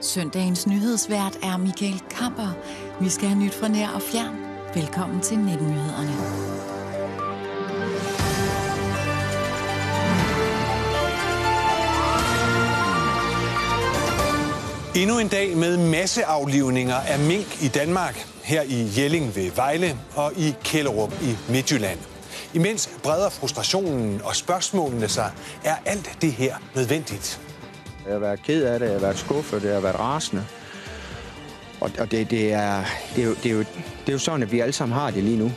Søndagens nyhedsvært er Michael Kamper. Vi skal have nyt fra nær og fjern. Velkommen til 19-nyhederne. Endnu en dag med masseaflivninger af mink i Danmark, her i Jelling ved Vejle og i Kælderup i Midtjylland. Imens breder frustrationen og spørgsmålene sig, er alt det her nødvendigt? Jeg har været ked af det, jeg har været skuffet, jeg har været rasende. Og, og det, det, er, det, er jo, det, er jo, det er jo sådan, at vi alle sammen har det lige nu.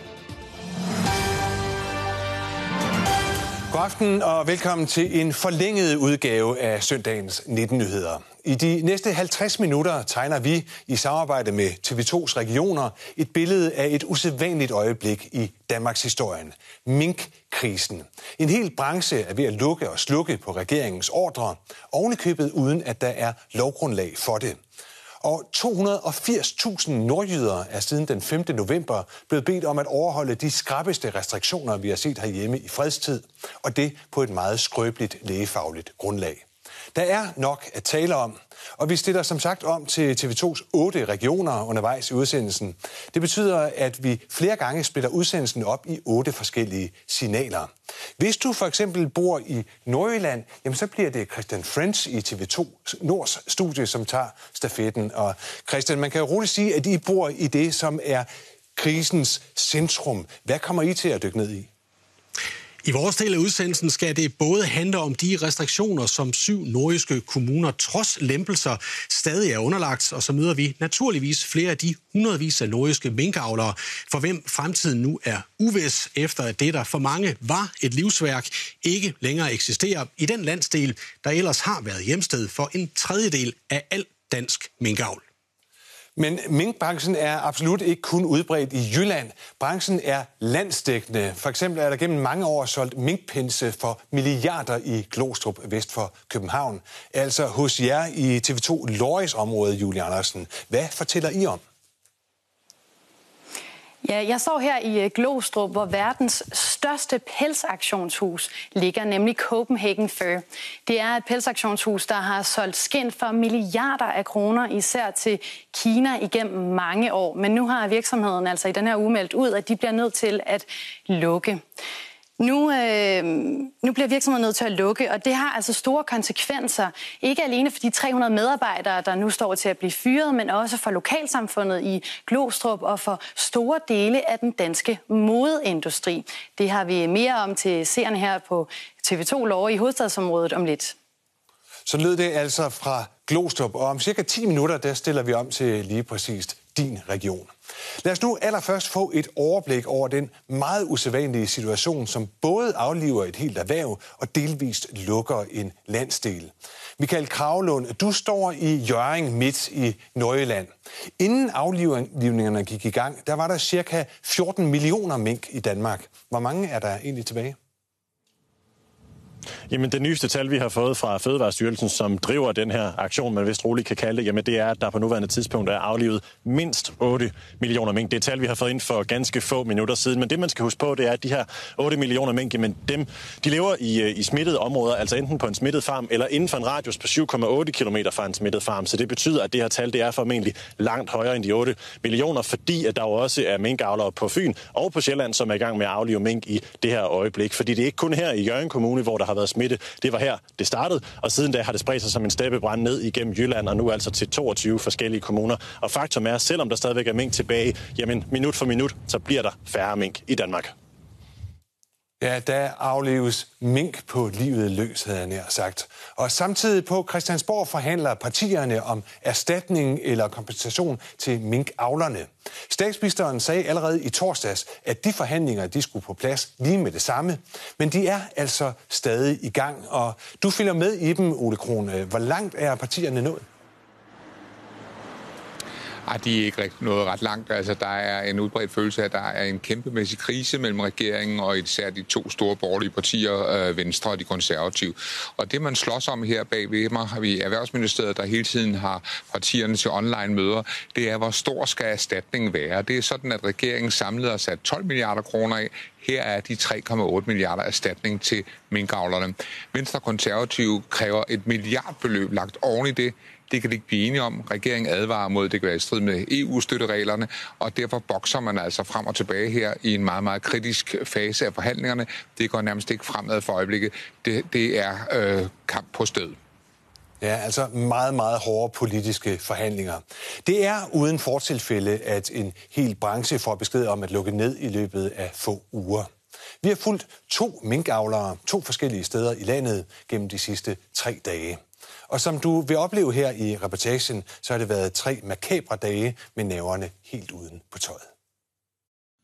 God aften og velkommen til en forlænget udgave af søndagens 19 nyheder. I de næste 50 minutter tegner vi i samarbejde med TV2's regioner et billede af et usædvanligt øjeblik i Danmarks historien. Minkkrisen. En hel branche er ved at lukke og slukke på regeringens ordre, ovenikøbet uden at der er lovgrundlag for det. Og 280.000 nordjyder er siden den 5. november blevet bedt om at overholde de skrappeste restriktioner, vi har set herhjemme i fredstid, og det på et meget skrøbeligt lægefagligt grundlag. Der er nok at tale om, og vi stiller som sagt om til TV2's otte regioner undervejs i udsendelsen. Det betyder, at vi flere gange splitter udsendelsen op i otte forskellige signaler. Hvis du for eksempel bor i Nordjylland, jamen så bliver det Christian French i TV2 Nords studie, som tager stafetten. Og Christian, man kan jo roligt sige, at I bor i det, som er krisens centrum. Hvad kommer I til at dykke ned i? I vores del af udsendelsen skal det både handle om de restriktioner, som syv nordiske kommuner trods lempelser stadig er underlagt, og så møder vi naturligvis flere af de hundredvis af nordiske minkavlere, for hvem fremtiden nu er uvis, efter at det, der for mange var et livsværk, ikke længere eksisterer i den landsdel, der ellers har været hjemsted for en tredjedel af al dansk minkavl. Men minkbranchen er absolut ikke kun udbredt i Jylland. Branchen er landsdækkende. For eksempel er der gennem mange år solgt minkpinse for milliarder i Glostrup vest for København. Altså hos jer i TV2 Lorges område, Julie Andersen. Hvad fortæller I om? Ja, jeg står her i øh, Glostrup, hvor verdens største pelsaktionshus ligger, nemlig Copenhagen Fur. Det er et pelsaktionshus, der har solgt skind for milliarder af kroner, især til Kina igennem mange år. Men nu har virksomheden altså i den her uge meldt ud, at de bliver nødt til at lukke. Nu, øh, nu bliver virksomheden nødt til at lukke, og det har altså store konsekvenser. Ikke alene for de 300 medarbejdere, der nu står til at blive fyret, men også for lokalsamfundet i Glostrup og for store dele af den danske modeindustri. Det har vi mere om til seerne her på TV2 Lov i hovedstadsområdet om lidt. Så lød det altså fra Glostrup, og om cirka 10 minutter, der stiller vi om til lige præcis din region. Lad os nu allerførst få et overblik over den meget usædvanlige situation, som både afliver et helt erhverv og delvist lukker en landsdel. Michael Kravlund, du står i Jøring midt i Nøjeland. Inden aflivningerne gik i gang, der var der cirka 14 millioner mink i Danmark. Hvor mange er der egentlig tilbage? Jamen det nyeste tal, vi har fået fra Fødevarestyrelsen, som driver den her aktion, man vist roligt kan kalde det, jamen det er, at der på nuværende tidspunkt er aflivet mindst 8 millioner mink. Det er tal, vi har fået ind for ganske få minutter siden. Men det, man skal huske på, det er, at de her 8 millioner mink, jamen dem, de lever i, øh, i smittede områder, altså enten på en smittet farm, eller inden for en radius på 7,8 km fra en smittet farm. Så det betyder, at det her tal, det er formentlig langt højere end de 8 millioner, fordi at der jo også er minkavlere på Fyn og på Sjælland, som er i gang med at aflive mink i det her øjeblik. Fordi det er ikke kun her i Jørgen Kommune, hvor der har været smitte. Det var her, det startede, og siden da har det spredt sig som en steppebrand ned igennem Jylland, og nu altså til 22 forskellige kommuner. Og faktum er, selvom der stadigvæk er mink tilbage, jamen minut for minut, så bliver der færre mink i Danmark. Ja, der afleves mink på livet løs, havde jeg nær sagt. Og samtidig på Christiansborg forhandler partierne om erstatning eller kompensation til minkavlerne. Statsministeren sagde allerede i torsdags, at de forhandlinger de skulle på plads lige med det samme. Men de er altså stadig i gang, og du følger med i dem, Ole Krone. Hvor langt er partierne nået? Ej, de er ikke rigtig noget ret langt. Altså, der er en udbredt følelse af, at der er en kæmpemæssig krise mellem regeringen og især de to store borgerlige partier, øh, Venstre og de konservative. Og det, man slås om her bag ved mig, har vi Erhvervsministeriet, der hele tiden har partierne til online-møder, det er, hvor stor skal erstatningen være. Det er sådan, at regeringen samlet har sat 12 milliarder kroner af. Her er de 3,8 milliarder erstatning til minkavlerne. Venstre Konservative kræver et milliardbeløb lagt oven i det. Det kan de ikke blive enige om. Regeringen advarer mod, at det kan være i strid med EU-støttereglerne, og derfor bokser man altså frem og tilbage her i en meget, meget kritisk fase af forhandlingerne. Det går nærmest ikke fremad for øjeblikket. Det, det er øh, kamp på sted. Ja, altså meget, meget hårde politiske forhandlinger. Det er uden fortilfælde, at en hel branche får besked om at lukke ned i løbet af få uger. Vi har fulgt to minkavlere to forskellige steder i landet gennem de sidste tre dage. Og som du vil opleve her i reportagen, så har det været tre makabre dage med næverne helt uden på tøjet.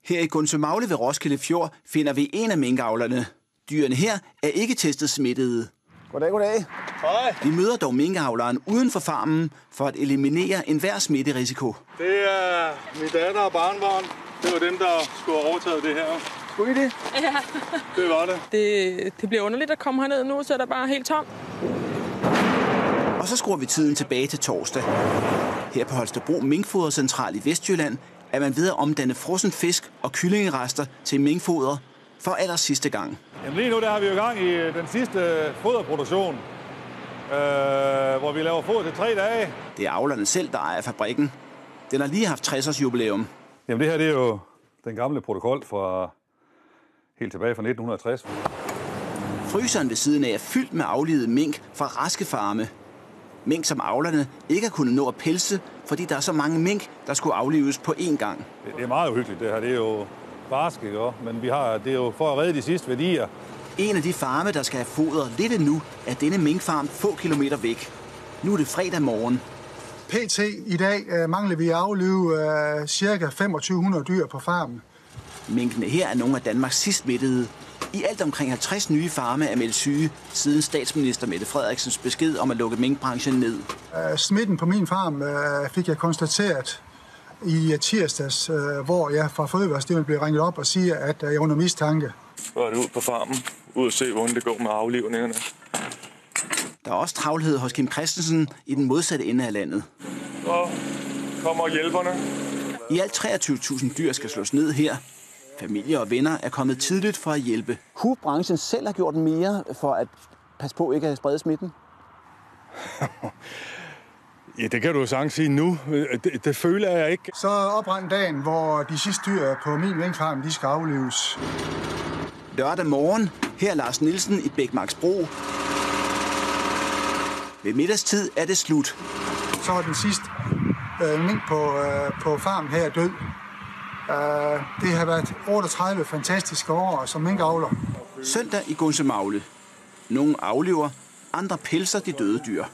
Her i Gunsømagle ved Roskilde Fjord finder vi en af minkavlerne. Dyrene her er ikke testet smittede. Goddag, goddag. Hej. Vi møder dog minkavleren uden for farmen for at eliminere enhver smitterisiko. Det er min datter og barnbarn. Det var dem, der skulle have overtaget det her. Skulle I det? Ja. Det var det. det. Det bliver underligt at komme herned nu, så er der bare helt tom. Og så skruer vi tiden tilbage til torsdag. Her på Holstebro Minkfodercentral i Vestjylland er man ved at omdanne frossen fisk og kyllingerester til minkfoder for aller sidste gang. Jamen lige nu der har vi jo gang i den sidste foderproduktion, øh, hvor vi laver foder til tre dage. Det er avlerne selv, der ejer fabrikken. Den har lige haft 60 års jubilæum. Jamen det her det er jo den gamle protokol fra helt tilbage fra 1960. Fryseren ved siden af er fyldt med aflivede mink fra raske farme. Mink, som avlerne ikke har kunnet nå at pelse, fordi der er så mange mink, der skulle aflives på én gang. Det, det er meget uhyggeligt det her. Det er jo barsk, ikke? Men vi har, det er jo for at redde de sidste værdier. En af de farme, der skal have foder lidt endnu, er denne minkfarm få kilometer væk. Nu er det fredag morgen. PT i dag øh, mangler vi at aflive øh, ca. 2500 dyr på farmen. Minkene her er nogle af Danmarks sidst smittede. I alt omkring 50 nye farme er meldt syge, siden statsminister Mette Frederiksens besked om at lukke minkbranchen ned. Øh, smitten på min farm øh, fik jeg konstateret i tirsdags, øh, hvor jeg fra Fødevarestyrelsen blev ringet op og siger, at jeg er under mistanke. Så er det ud på farmen, ud og se, hvordan det går med aflivningerne. Der er også travlhed hos Kim Christensen i den modsatte ende af landet. Så kommer hjælperne. I alt 23.000 dyr skal slås ned her. Familie og venner er kommet tidligt for at hjælpe. Kunne branchen selv have gjort mere for at passe på ikke at sprede smitten? ja, det kan du jo sagtens sige nu. Det, det føler jeg ikke. Så oprandt dagen, hvor de sidste dyr på min minkfarm, de skal aflives. Lørdag morgen, her er Lars Nielsen i Bækmarksbro. Ved middagstid er det slut. Så var den sidste øh, mink på, øh, på farmen her død. Uh, det har været 38 fantastiske år som minkavler. Søndag i Gunsemagle. Nogle aflever, andre pelser de døde dyr.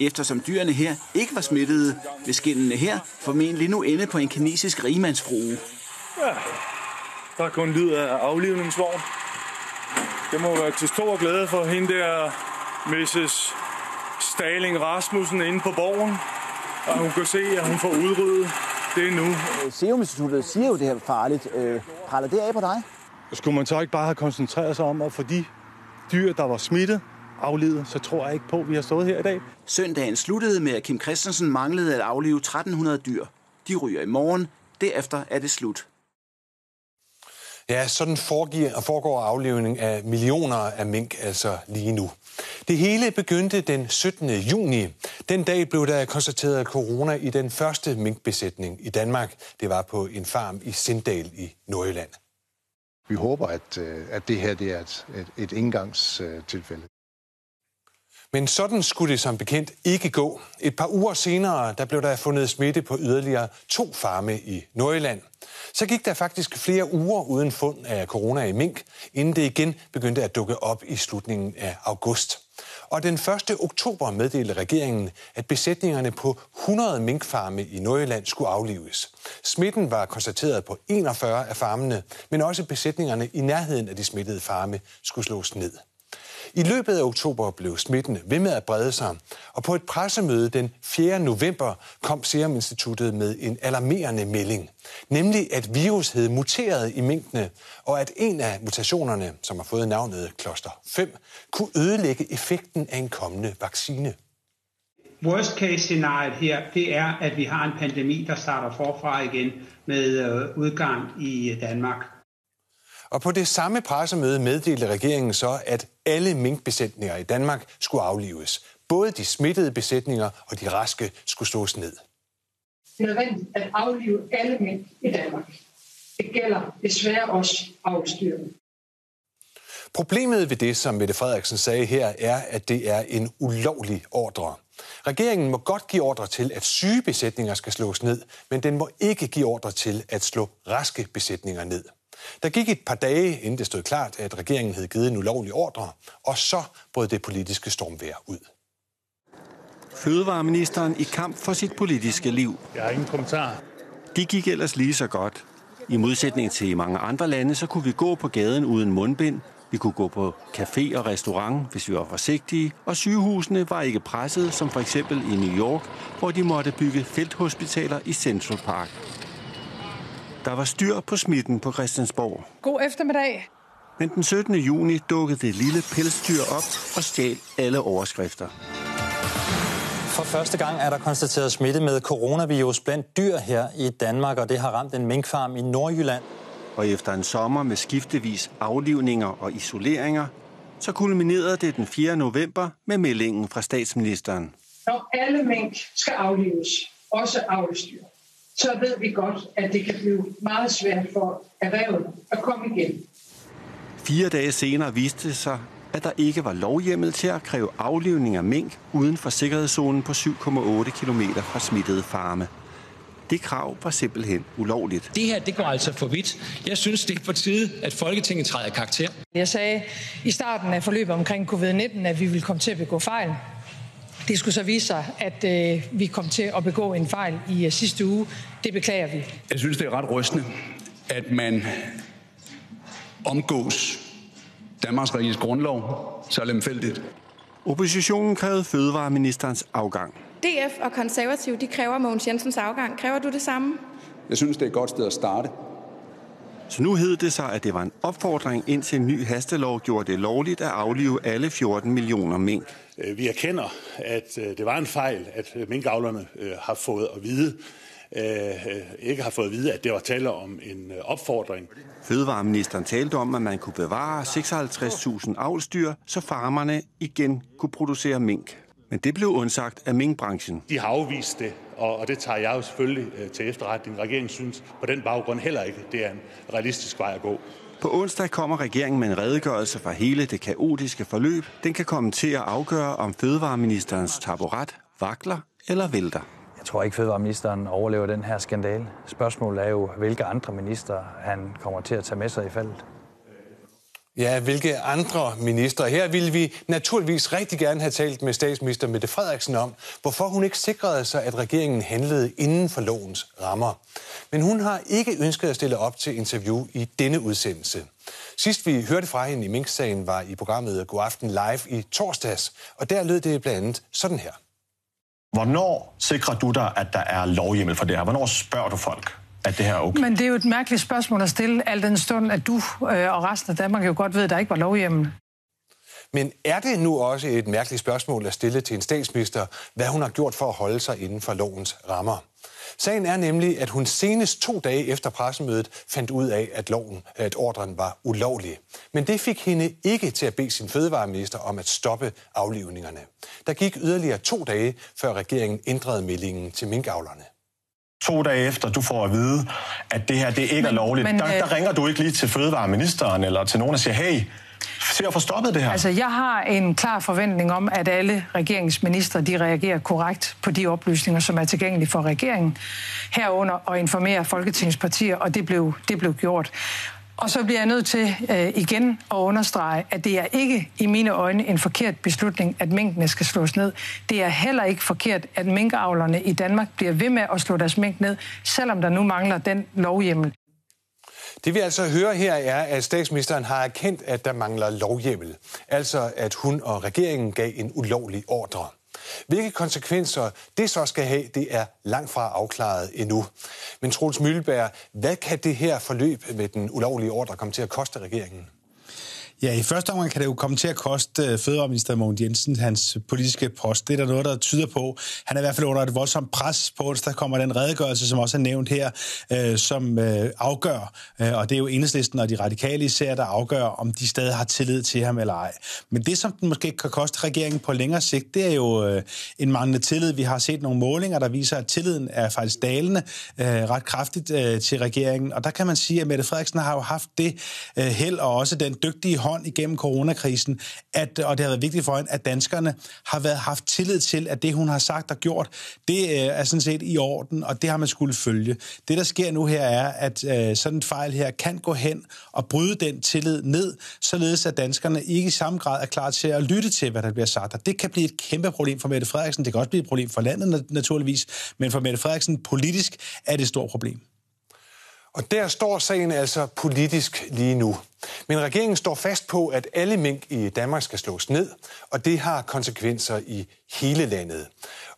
Eftersom dyrene her ikke var smittede, vil skindene her formentlig nu ende på en kinesisk rigemandsfrue. Ja, der er kun lyd af aflivningsvogn. Det må være til stor glæde for hende der, Mrs. Staling Rasmussen inde på borgen. Og hun kan se, at hun får udryddet det nu. Serum Instituttet siger jo, det her er farligt. Øh, praller det af på dig? Skulle man så ikke bare have koncentreret sig om at få de dyr, der var smittet, aflivet, så tror jeg ikke på, at vi har stået her i dag. Søndagen sluttede med, at Kim Christensen manglede at aflive 1300 dyr. De ryger i morgen. Derefter er det slut. Ja, sådan foregår, foregår aflivning af millioner af mink altså lige nu. Det hele begyndte den 17. juni. Den dag blev der konstateret corona i den første minkbesætning i Danmark. Det var på en farm i Sindal i Nordjylland. Vi håber, at, øh, at det her det er et, et, et indgangstilfælde. Men sådan skulle det som bekendt ikke gå. Et par uger senere der blev der fundet smitte på yderligere to farme i Nordjylland. Så gik der faktisk flere uger uden fund af corona i mink, inden det igen begyndte at dukke op i slutningen af august. Og den 1. oktober meddelte regeringen, at besætningerne på 100 minkfarme i Nordjylland skulle aflives. Smitten var konstateret på 41 af farmene, men også besætningerne i nærheden af de smittede farme skulle slås ned. I løbet af oktober blev smitten ved med at brede sig, og på et pressemøde den 4. november kom Serum Instituttet med en alarmerende melding. Nemlig at virus havde muteret i minkene, og at en af mutationerne, som har fået navnet kloster 5, kunne ødelægge effekten af en kommende vaccine. Worst case scenariet her, det er, at vi har en pandemi, der starter forfra igen med øh, udgang i øh, Danmark. Og på det samme pressemøde meddelte regeringen så, at alle minkbesætninger i Danmark skulle aflives. Både de smittede besætninger og de raske skulle slås ned. Det er nødvendigt at aflive alle mink i Danmark. Det gælder desværre også avlstyrene. Problemet ved det, som Mette Frederiksen sagde her, er, at det er en ulovlig ordre. Regeringen må godt give ordre til, at syge besætninger skal slås ned, men den må ikke give ordre til at slå raske besætninger ned. Der gik et par dage, inden det stod klart, at regeringen havde givet en ulovlig ordre, og så brød det politiske stormvejr ud. Fødevareministeren i kamp for sit politiske liv. Jeg har ingen kommentar. De gik ellers lige så godt. I modsætning til mange andre lande, så kunne vi gå på gaden uden mundbind, vi kunne gå på café og restaurant, hvis vi var forsigtige, og sygehusene var ikke presset, som for eksempel i New York, hvor de måtte bygge felthospitaler i Central Park. Der var styr på smitten på Christiansborg. God eftermiddag. Men den 17. juni dukkede det lille pelsdyr op og stjal alle overskrifter. For første gang er der konstateret smitte med coronavirus blandt dyr her i Danmark, og det har ramt en minkfarm i Nordjylland. Og efter en sommer med skiftevis aflivninger og isoleringer, så kulminerede det den 4. november med meldingen fra statsministeren. Når alle mink skal aflives, også avlstyr, så ved vi godt, at det kan blive meget svært for erhvervet at komme igen. Fire dage senere viste det sig, at der ikke var lovhjemmel til at kræve aflivning af mink uden for sikkerhedszonen på 7,8 km fra smittede farme. Det krav var simpelthen ulovligt. Det her, det går altså for vidt. Jeg synes, det er på tide, at Folketinget træder karakter. Jeg sagde i starten af forløbet omkring covid-19, at vi ville komme til at begå fejl. Det skulle så vise sig, at øh, vi kom til at begå en fejl i øh, sidste uge. Det beklager vi. Jeg synes, det er ret rystende, at man omgås Danmarks Riges grundlov så lemfældigt. Oppositionen krævede fødevareministerens afgang. DF og konservativ, de kræver Mogens Jensens afgang. Kræver du det samme? Jeg synes, det er et godt sted at starte. Så nu hed det sig, at det var en opfordring indtil en ny hastelov gjorde det lovligt at aflive alle 14 millioner mink. Øh, vi erkender, at øh, det var en fejl, at minkavlerne øh, har fået at vide, ikke har fået at vide, at det var tale om en opfordring. Fødevareministeren talte om, at man kunne bevare 56.000 avlstyr, så farmerne igen kunne producere mink. Men det blev undsagt af minkbranchen. De har afvist det, og, det tager jeg jo selvfølgelig til efterretning. Regeringen synes på den baggrund heller ikke, det er en realistisk vej at gå. På onsdag kommer regeringen med en redegørelse for hele det kaotiske forløb. Den kan komme til at afgøre, om fødevareministerens taburet vakler eller vælter. Jeg tror ikke, fødevareministeren overlever den her skandale. Spørgsmålet er jo, hvilke andre minister han kommer til at tage med sig i faldet. Ja, hvilke andre ministre? Her ville vi naturligvis rigtig gerne have talt med statsminister Mette Frederiksen om, hvorfor hun ikke sikrede sig, at regeringen handlede inden for lovens rammer. Men hun har ikke ønsket at stille op til interview i denne udsendelse. Sidst vi hørte fra hende i Mink-sagen var i programmet God Aften Live i torsdags, og der lød det blandt andet sådan her. Hvornår sikrer du dig, at der er lovhjemmel for det her? Hvornår spørger du folk? At det her er okay? Men det er jo et mærkeligt spørgsmål at stille, al den stund, at du øh, og resten af Danmark jo godt ved, at der ikke var lovhjemmel. Men er det nu også et mærkeligt spørgsmål at stille til en statsminister, hvad hun har gjort for at holde sig inden for lovens rammer? Sagen er nemlig, at hun senest to dage efter pressemødet fandt ud af, at loven, at ordren var ulovlig. Men det fik hende ikke til at bede sin fødevareminister om at stoppe aflivningerne. Der gik yderligere to dage, før regeringen ændrede meldingen til minkavlerne to dage efter, du får at vide, at det her det ikke men, er lovligt, men, der, der øh, ringer du ikke lige til fødevareministeren eller til nogen og siger, hey, se at få stoppet det her? Altså, jeg har en klar forventning om, at alle regeringsminister de reagerer korrekt på de oplysninger, som er tilgængelige for regeringen, herunder og informere Folketingets partier, og det blev, det blev gjort. Og så bliver jeg nødt til øh, igen at understrege, at det er ikke i mine øjne en forkert beslutning, at minkene skal slås ned. Det er heller ikke forkert, at minkavlerne i Danmark bliver ved med at slå deres mink ned, selvom der nu mangler den lovhjemmel. Det vi altså hører her er, at statsministeren har erkendt, at der mangler lovhjemmel. Altså at hun og regeringen gav en ulovlig ordre. Hvilke konsekvenser det så skal have, det er langt fra afklaret endnu. Men Troels Mølleberg, hvad kan det her forløb med den ulovlige ordre komme til at koste regeringen? Ja, i første omgang kan det jo komme til at koste øh, Fødevareminister Mogens Jensen hans politiske post. Det er der noget, der tyder på. Han er i hvert fald under et voldsomt pres på Der kommer den redegørelse, som også er nævnt her, øh, som øh, afgør, øh, og det er jo enhedslisten og de radikale især, der afgør, om de stadig har tillid til ham eller ej. Men det, som den måske kan koste regeringen på længere sigt, det er jo øh, en manglende tillid. Vi har set nogle målinger, der viser, at tilliden er faktisk dalende øh, ret kraftigt øh, til regeringen. Og der kan man sige, at Mette Frederiksen har jo haft det øh, held og også den dygtige hånd igennem coronakrisen, at, og det har været vigtigt for hende, at danskerne har været, haft tillid til, at det, hun har sagt og gjort, det øh, er sådan set i orden, og det har man skulle følge. Det, der sker nu her, er, at øh, sådan en fejl her kan gå hen og bryde den tillid ned, således at danskerne ikke i samme grad er klar til at lytte til, hvad der bliver sagt. Og det kan blive et kæmpe problem for Mette Frederiksen. Det kan også blive et problem for landet naturligvis, men for Mette Frederiksen politisk er det et stort problem. Og der står sagen altså politisk lige nu. Men regeringen står fast på, at alle mink i Danmark skal slås ned, og det har konsekvenser i hele landet.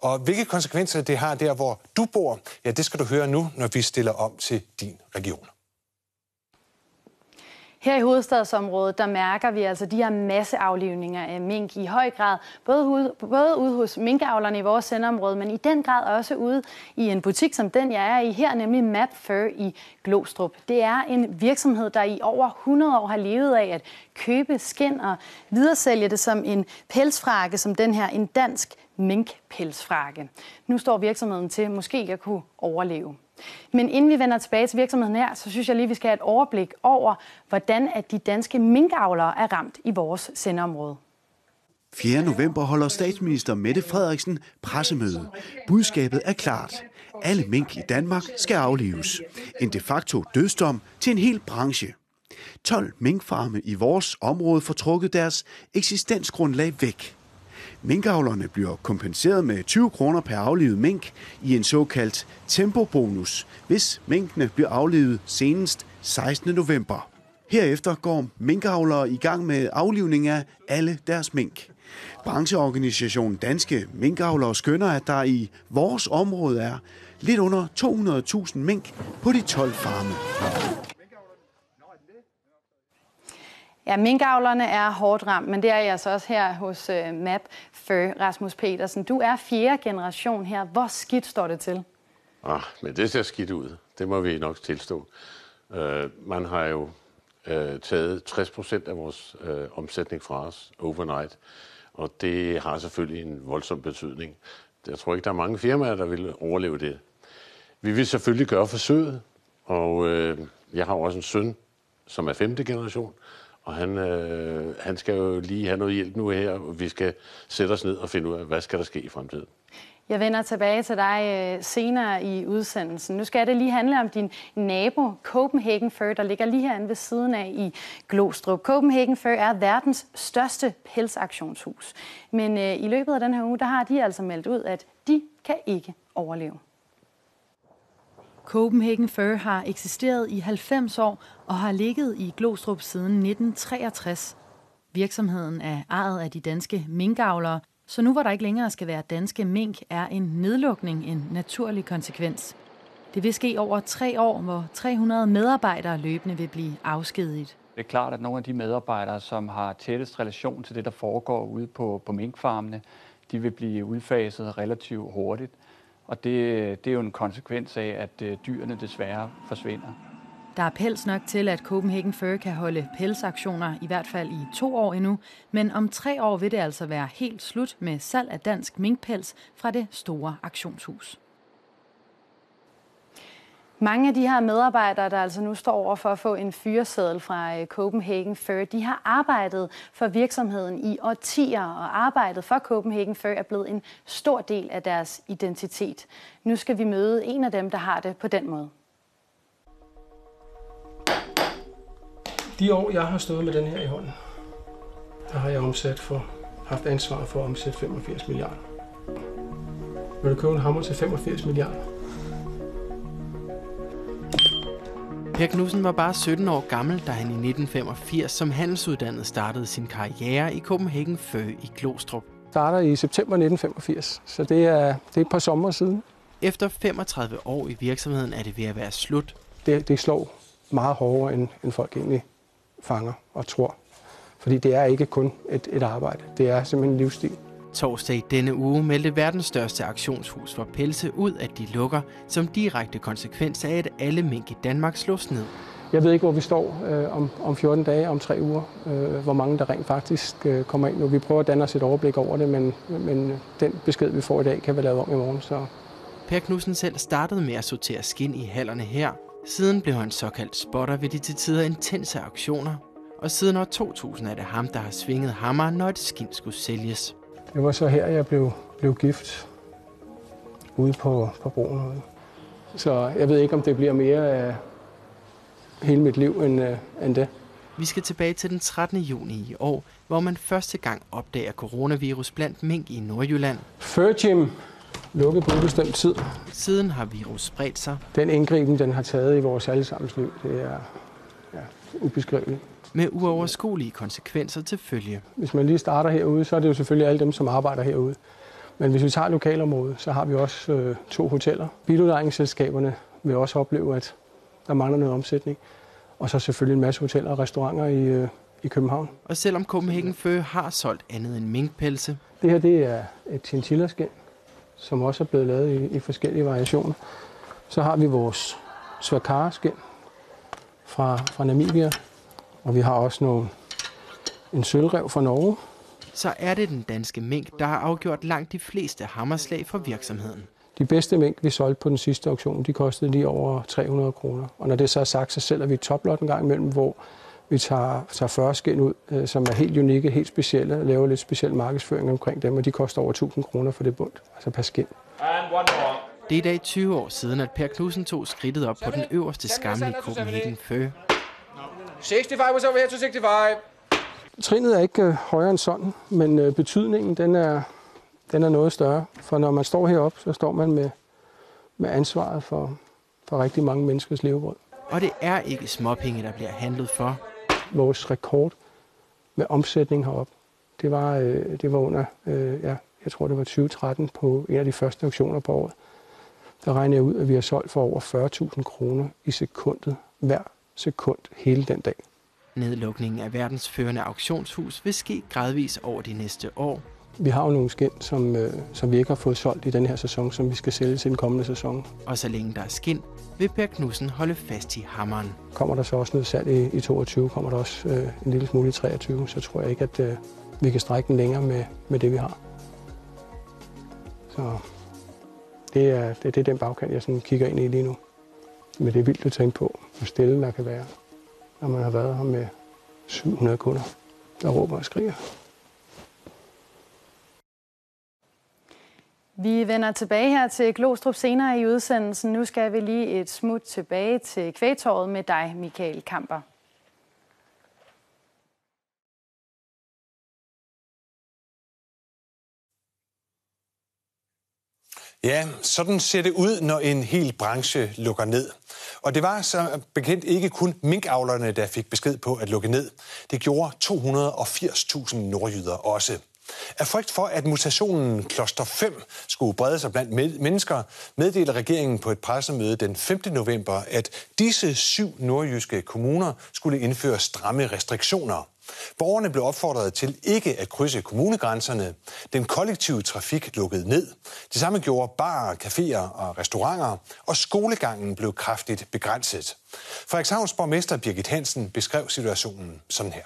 Og hvilke konsekvenser det har der, hvor du bor, ja, det skal du høre nu, når vi stiller om til din region. Her i hovedstadsområdet, der mærker vi altså de her masseaflivninger af mink i høj grad, både, ude, både ude hos minkavlerne i vores sendeområde, men i den grad også ude i en butik som den, jeg er i her, nemlig Map Fur i Glostrup. Det er en virksomhed, der i over 100 år har levet af at købe skin og videresælge det som en pelsfrakke, som den her, en dansk minkpelsfrakke. Nu står virksomheden til måske at kunne overleve. Men inden vi vender tilbage til virksomheden her, så synes jeg lige, vi skal have et overblik over, hvordan at de danske minkavlere er ramt i vores sendeområde. 4. november holder statsminister Mette Frederiksen pressemøde. Budskabet er klart. Alle mink i Danmark skal aflives. En de facto dødsdom til en hel branche. 12 minkfarme i vores område får trukket deres eksistensgrundlag væk. Minkavlerne bliver kompenseret med 20 kroner per aflivet mink i en såkaldt tempobonus, hvis minkene bliver aflivet senest 16. november. Herefter går minkavlere i gang med aflivning af alle deres mink. Brancheorganisationen Danske Minkavlere skønner, at der i vores område er lidt under 200.000 mink på de 12 farme. Ja, minkavlerne er hårdt ramt, men det er jeg altså også her hos øh, uh, MAP for Rasmus Petersen. Du er fjerde generation her. Hvor skidt står det til? Ah, men det ser skidt ud. Det må vi nok tilstå. Uh, man har jo uh, taget 60 procent af vores uh, omsætning fra os overnight, og det har selvfølgelig en voldsom betydning. Jeg tror ikke, der er mange firmaer, der vil overleve det. Vi vil selvfølgelig gøre forsøget, og uh, jeg har også en søn, som er femte generation, og han, øh, han skal jo lige have noget hjælp nu her, og vi skal sætte os ned og finde ud af, hvad skal der ske i fremtiden. Jeg vender tilbage til dig øh, senere i udsendelsen. Nu skal det lige handle om din nabo, Copenhagen Fur, der ligger lige herinde ved siden af i Glostrup. Copenhagen Fur er verdens største pelsaktionshus. Men øh, i løbet af den her uge, der har de altså meldt ud, at de kan ikke overleve. Copenhagen Fur har eksisteret i 90 år og har ligget i Glostrup siden 1963. Virksomheden er ejet af de danske minkavlere, så nu hvor der ikke længere skal være danske mink, er en nedlukning en naturlig konsekvens. Det vil ske over tre år, hvor 300 medarbejdere løbende vil blive afskediget. Det er klart, at nogle af de medarbejdere, som har tættest relation til det, der foregår ude på, på minkfarmene, de vil blive udfaset relativt hurtigt. Og det, det er jo en konsekvens af, at øh, dyrene desværre forsvinder. Der er pels nok til, at Copenhagen Fur kan holde pelsaktioner i hvert fald i to år endnu, men om tre år vil det altså være helt slut med salg af dansk minkpels fra det store aktionshus. Mange af de her medarbejdere, der altså nu står over for at få en fyreseddel fra øh, Copenhagen Fur, de har arbejdet for virksomheden i årtier, og arbejdet for Copenhagen Fur er blevet en stor del af deres identitet. Nu skal vi møde en af dem, der har det på den måde. De år, jeg har stået med den her i hånden, der har jeg omsat for, haft ansvar for at omsætte 85 milliarder. Vil du købe en hammer til 85 milliarder? Per Knudsen var bare 17 år gammel, da han i 1985 som handelsuddannet startede sin karriere i Copenhagen Fur i Glostrup. Starter i september 1985, så det er, det er et par sommer siden. Efter 35 år i virksomheden er det ved at være slut. Det, det slår meget hårdere, end, end folk egentlig fanger og tror. Fordi det er ikke kun et, et arbejde, det er simpelthen en livsstil. Torsdag i denne uge meldte verdens største auktionshus for pelse ud, at de lukker, som direkte konsekvens af, at alle mink i Danmark slås ned. Jeg ved ikke, hvor vi står øh, om, om 14 dage, om tre uger, øh, hvor mange der rent faktisk øh, kommer ind nu. Vi prøver at danne os et overblik over det, men, men den besked, vi får i dag, kan vi lave om i morgen. Så. Per Knudsen selv startede med at sortere skin i hallerne her. Siden blev han såkaldt spotter ved de til tider intense auktioner. Og siden år 2000 er det ham, der har svinget hammer, når et skin skulle sælges. Det var så her, jeg blev, blev gift ude på, på broen. Så jeg ved ikke, om det bliver mere af hele mit liv end, uh, end det. Vi skal tilbage til den 13. juni i år, hvor man første gang opdager coronavirus blandt mink i Nordjylland. Fur Gym lukket på ubestemt tid. Siden har virus spredt sig. Den indgriben, den har taget i vores allesammens liv, det er ja, ubeskriveligt med uoverskuelige konsekvenser til følge. Hvis man lige starter herude, så er det jo selvfølgelig alle dem, som arbejder herude. Men hvis vi tager lokalområdet, så har vi også øh, to hoteller. Biludlejningsselskaberne vil også opleve, at der mangler noget omsætning. Og så selvfølgelig en masse hoteller og restauranter i, øh, i København. Og selvom Copenhagen Fø har solgt andet end minkpelse. Det her det er et chinchilla-skin, som også er blevet lavet i, i forskellige variationer. Så har vi vores swakara-skin fra, fra Namibia, og vi har også nogle, en sølvrev fra Norge. Så er det den danske mink, der har afgjort langt de fleste hammerslag for virksomheden. De bedste mink, vi solgte på den sidste auktion, de kostede lige over 300 kroner. Og når det så er sagt, så sælger vi toplot en gang imellem, hvor vi tager, tager 40 skin ud, øh, som er helt unikke, helt specielle, og laver lidt speciel markedsføring omkring dem, og de koster over 1000 kroner for det bund, altså per skin. Det er i dag 20 år siden, at Per Knudsen tog skridtet op på den øverste skamme i Copenhagen Fø. 65 was over here to 65. Trinet er ikke øh, højere end sådan, men øh, betydningen den er, den er noget større. For når man står heroppe, så står man med, med ansvaret for, for rigtig mange menneskers levebrød. Og det er ikke småpenge, der bliver handlet for. Vores rekord med omsætning heroppe, det var, øh, det var under, øh, ja, jeg tror det var 2013 på en af de første auktioner på året. Der regner jeg ud, at vi har solgt for over 40.000 kroner i sekundet hver sekund hele den dag. Nedlukningen af verdens førende auktionshus vil ske gradvis over de næste år. Vi har jo nogle skin, som, øh, som vi ikke har fået solgt i den her sæson, som vi skal sælge til den kommende sæson. Og så længe der er skin, vil Per Knudsen holde fast i hammeren. Kommer der så også noget salg i, i 22, kommer der også øh, en lille smule i 23, så tror jeg ikke, at øh, vi kan strække den længere med, med det, vi har. Så det er, det, det er den bagkant, jeg sådan kigger ind i lige nu. Men det er vildt at tænke på, hvor stille der kan være, når man har været her med 700 kunder, der råber og skriger. Vi vender tilbage her til Glostrup senere i udsendelsen. Nu skal vi lige et smut tilbage til kvægtåret med dig, Michael Kamper. Ja, sådan ser det ud, når en hel branche lukker ned. Og det var så bekendt ikke kun minkavlerne, der fik besked på at lukke ned. Det gjorde 280.000 nordjyder også. Af frygt for, at mutationen kloster 5 skulle brede sig blandt mennesker, meddelte regeringen på et pressemøde den 5. november, at disse syv nordjyske kommuner skulle indføre stramme restriktioner. Borgerne blev opfordret til ikke at krydse kommunegrænserne. Den kollektive trafik lukkede ned. Det samme gjorde barer, caféer og restauranter, og skolegangen blev kraftigt begrænset. Frederikshavns borgmester Birgit Hansen beskrev situationen sådan her.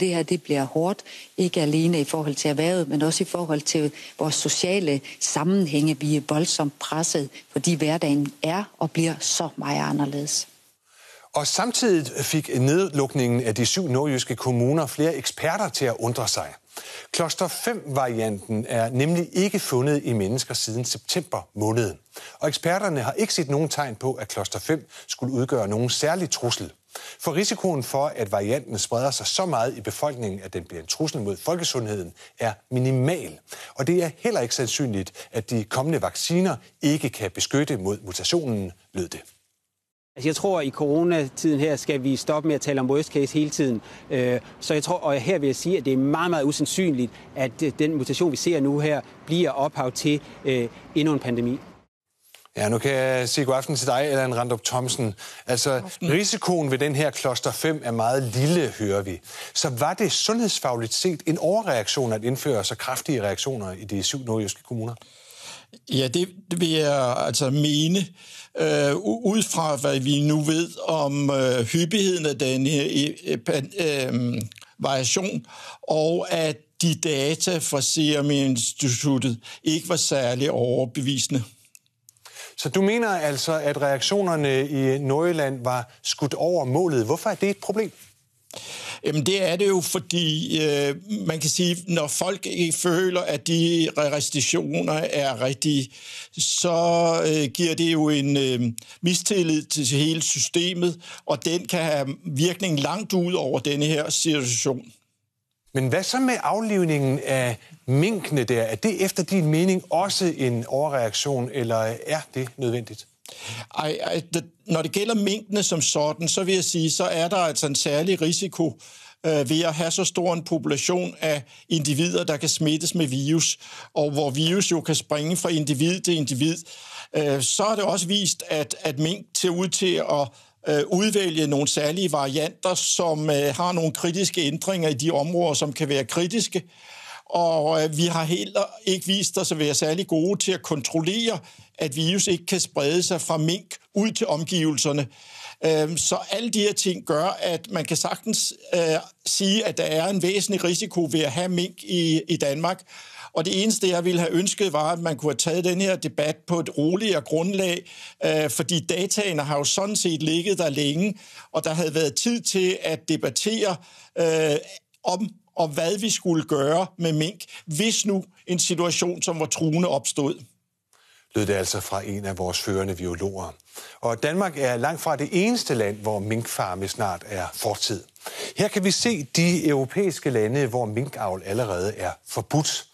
Det her det bliver hårdt, ikke alene i forhold til erhvervet, men også i forhold til vores sociale sammenhænge. Vi er voldsomt presset, fordi hverdagen er og bliver så meget anderledes. Og samtidig fik nedlukningen af de syv nordjyske kommuner flere eksperter til at undre sig. Kloster 5-varianten er nemlig ikke fundet i mennesker siden september måned. Og eksperterne har ikke set nogen tegn på, at kloster 5 skulle udgøre nogen særlig trussel. For risikoen for, at varianten spreder sig så meget i befolkningen, at den bliver en trussel mod folkesundheden, er minimal. Og det er heller ikke sandsynligt, at de kommende vacciner ikke kan beskytte mod mutationen, lød det. Altså jeg tror, at i coronatiden her skal vi stoppe med at tale om worst case hele tiden. Øh, så jeg tror, og her vil jeg sige, at det er meget, meget usandsynligt, at øh, den mutation, vi ser nu her, bliver ophav til øh, endnu en pandemi. Ja, nu kan jeg sige god aften til dig, Allan Randrup Thomsen. Altså, risikoen ved den her kloster 5 er meget lille, hører vi. Så var det sundhedsfagligt set en overreaktion at indføre så kraftige reaktioner i de syv nordjyske kommuner? Ja, det, det vil jeg altså mene, øh, ud fra hvad vi nu ved om øh, hyppigheden af den her øh, øh, variation, og at de data fra Serum Instituttet ikke var særlig overbevisende. Så du mener altså, at reaktionerne i Nordjylland var skudt over målet. Hvorfor er det et problem? Jamen det er det jo, fordi øh, man kan sige, når folk ikke føler, at de restriktioner er rigtige, så øh, giver det jo en øh, mistillid til hele systemet, og den kan have virkning langt ud over denne her situation. Men hvad så med aflivningen af minkene der? Er det efter din mening også en overreaktion, eller er det nødvendigt? Ej, ej det, når det gælder minkene som sådan, så vil jeg sige, så er der altså en særlig risiko øh, ved at have så stor en population af individer, der kan smittes med virus, og hvor virus jo kan springe fra individ til individ. Øh, så er det også vist, at, at mink ser ud til at øh, udvælge nogle særlige varianter, som øh, har nogle kritiske ændringer i de områder, som kan være kritiske. Og øh, vi har heller ikke vist os at være særlig gode til at kontrollere, at virus ikke kan sprede sig fra mink ud til omgivelserne. Øh, så alle de her ting gør, at man kan sagtens øh, sige, at der er en væsentlig risiko ved at have mink i, i Danmark. Og det eneste, jeg ville have ønsket, var, at man kunne have taget den her debat på et roligere grundlag, øh, fordi dataene har jo sådan set ligget der længe, og der havde været tid til at debattere øh, om og hvad vi skulle gøre med mink, hvis nu en situation, som var truende, opstod. Lød det altså fra en af vores førende biologer. Og Danmark er langt fra det eneste land, hvor minkfarme snart er fortid. Her kan vi se de europæiske lande, hvor minkavl allerede er forbudt.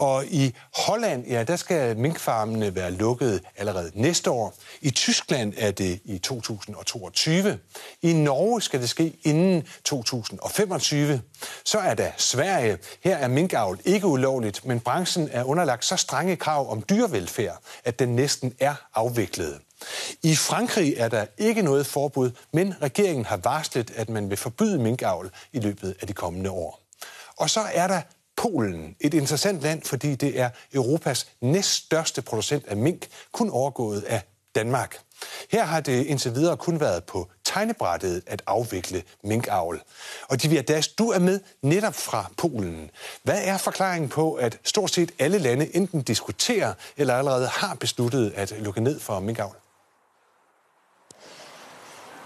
Og i Holland, ja, der skal minkfarmene være lukket allerede næste år. I Tyskland er det i 2022. I Norge skal det ske inden 2025. Så er der Sverige. Her er minkavl ikke ulovligt, men branchen er underlagt så strenge krav om dyrevelfærd, at den næsten er afviklet. I Frankrig er der ikke noget forbud, men regeringen har varslet, at man vil forbyde minkavl i løbet af de kommende år. Og så er der Polen. Et interessant land, fordi det er Europas næststørste producent af mink, kun overgået af Danmark. Her har det indtil videre kun været på tegnebrættet at afvikle minkavl. Og Divya Das, du er med netop fra Polen. Hvad er forklaringen på, at stort set alle lande enten diskuterer eller allerede har besluttet at lukke ned for minkavl?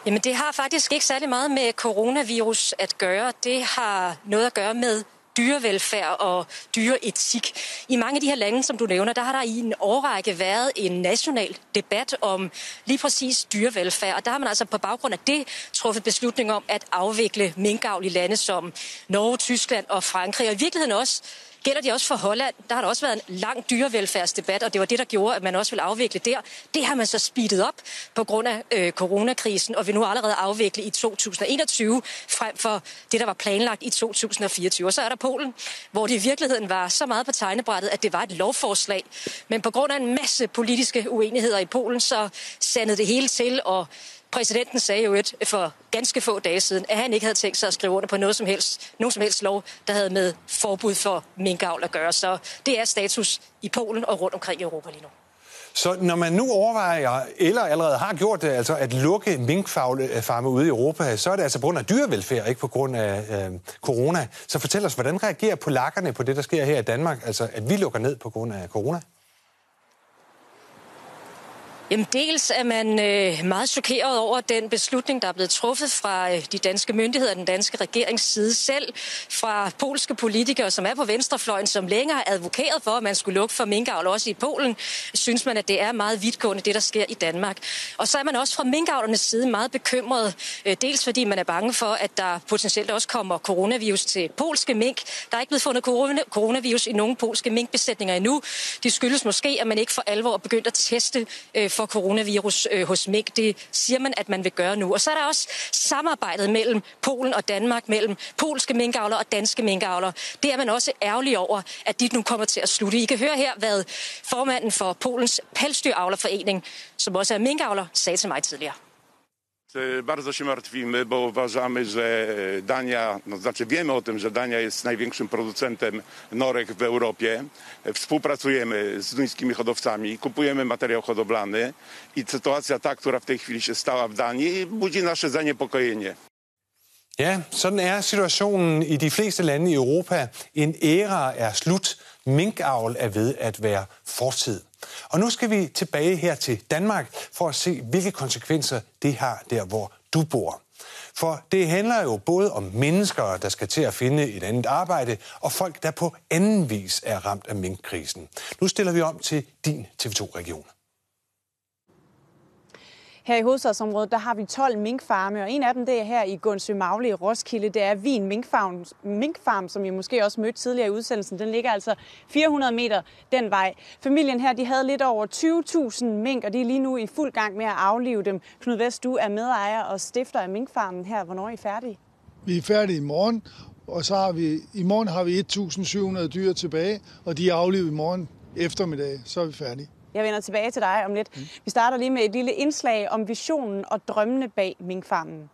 Jamen det har faktisk ikke særlig meget med coronavirus at gøre. Det har noget at gøre med dyrevelfærd og dyreetik. I mange af de her lande, som du nævner, der har der i en årrække været en national debat om lige præcis dyrevelfærd. Og der har man altså på baggrund af det truffet beslutning om at afvikle minkavl i lande som Norge, Tyskland og Frankrig. Og i virkeligheden også Gælder det også for Holland? Der har der også været en lang dyrevelfærdsdebat, og det var det, der gjorde, at man også ville afvikle der. Det har man så speedet op på grund af øh, coronakrisen, og vil nu allerede afvikle i 2021, frem for det, der var planlagt i 2024. Og så er der Polen, hvor det i virkeligheden var så meget på tegnebrættet, at det var et lovforslag. Men på grund af en masse politiske uenigheder i Polen, så sandede det hele til, og Præsidenten sagde jo et øh, for ganske få dage siden, at han ikke havde tænkt sig at skrive under på noget som helst, nogen som helst lov, der havde med forbud for minkavl at gøre. Så det er status i Polen og rundt omkring i Europa lige nu. Så når man nu overvejer, eller allerede har gjort det, altså at lukke minkfarme ude i Europa, så er det altså på grund af dyrevelfærd, ikke på grund af øh, corona. Så fortæl os, hvordan reagerer polakkerne på det, der sker her i Danmark, altså at vi lukker ned på grund af corona? Jamen dels er man øh, meget chokeret over den beslutning, der er blevet truffet fra øh, de danske myndigheder, den danske regerings side selv, fra polske politikere, som er på venstrefløjen, som længere har advokeret for, at man skulle lukke for minkavl også i Polen, synes man, at det er meget vidtgående, det der sker i Danmark. Og så er man også fra minkavlernes side meget bekymret, øh, dels fordi man er bange for, at der potentielt også kommer coronavirus til polske mink. Der er ikke blevet fundet corona, coronavirus i nogen polske minkbesætninger endnu. Det skyldes måske, at man ikke for alvor er begyndt at teste øh, for coronavirus øh, hos mink. Det siger man, at man vil gøre nu. Og så er der også samarbejdet mellem Polen og Danmark, mellem polske minkavlere og danske minkavlere. Det er man også ærgerlig over, at de nu kommer til at slutte. I kan høre her, hvad formanden for Polens pelsdyravlerforening, som også er minkavler, sagde til mig tidligere. Bardzo się martwimy, bo uważamy, że Dania, no znaczy wiemy o tym, że Dania jest największym producentem norek w Europie. Współpracujemy z duńskimi hodowcami, kupujemy materiał hodowlany i sytuacja ta, która w tej chwili się stała w Danii, budzi nasze zaniepokojenie. Ja, sådan er situationen i de fleste lande i Europa. En æra er slut. Minkavl er ved at være fortid. Og nu skal vi tilbage her til Danmark for at se, hvilke konsekvenser det har der, hvor du bor. For det handler jo både om mennesker, der skal til at finde et andet arbejde, og folk, der på anden vis er ramt af minkkrisen. Nu stiller vi om til din TV2-region. Her i hovedstadsområdet, der har vi 12 minkfarme, og en af dem det er her i Gunsø Magle i Roskilde. Det er Vin Minkfarm, Minkfarm, som I måske også mødte tidligere i udsendelsen. Den ligger altså 400 meter den vej. Familien her, de havde lidt over 20.000 mink, og de er lige nu i fuld gang med at aflive dem. Knud Vest, du er medejer og stifter af Minkfarmen her. Hvornår er I færdige? Vi er færdige i morgen, og så har vi, i morgen har vi 1.700 dyr tilbage, og de er aflivet i morgen eftermiddag. Så er vi færdige. Jeg vender tilbage til dig om lidt. Mm. Vi starter lige med et lille indslag om visionen og drømmene bag minkfarmen.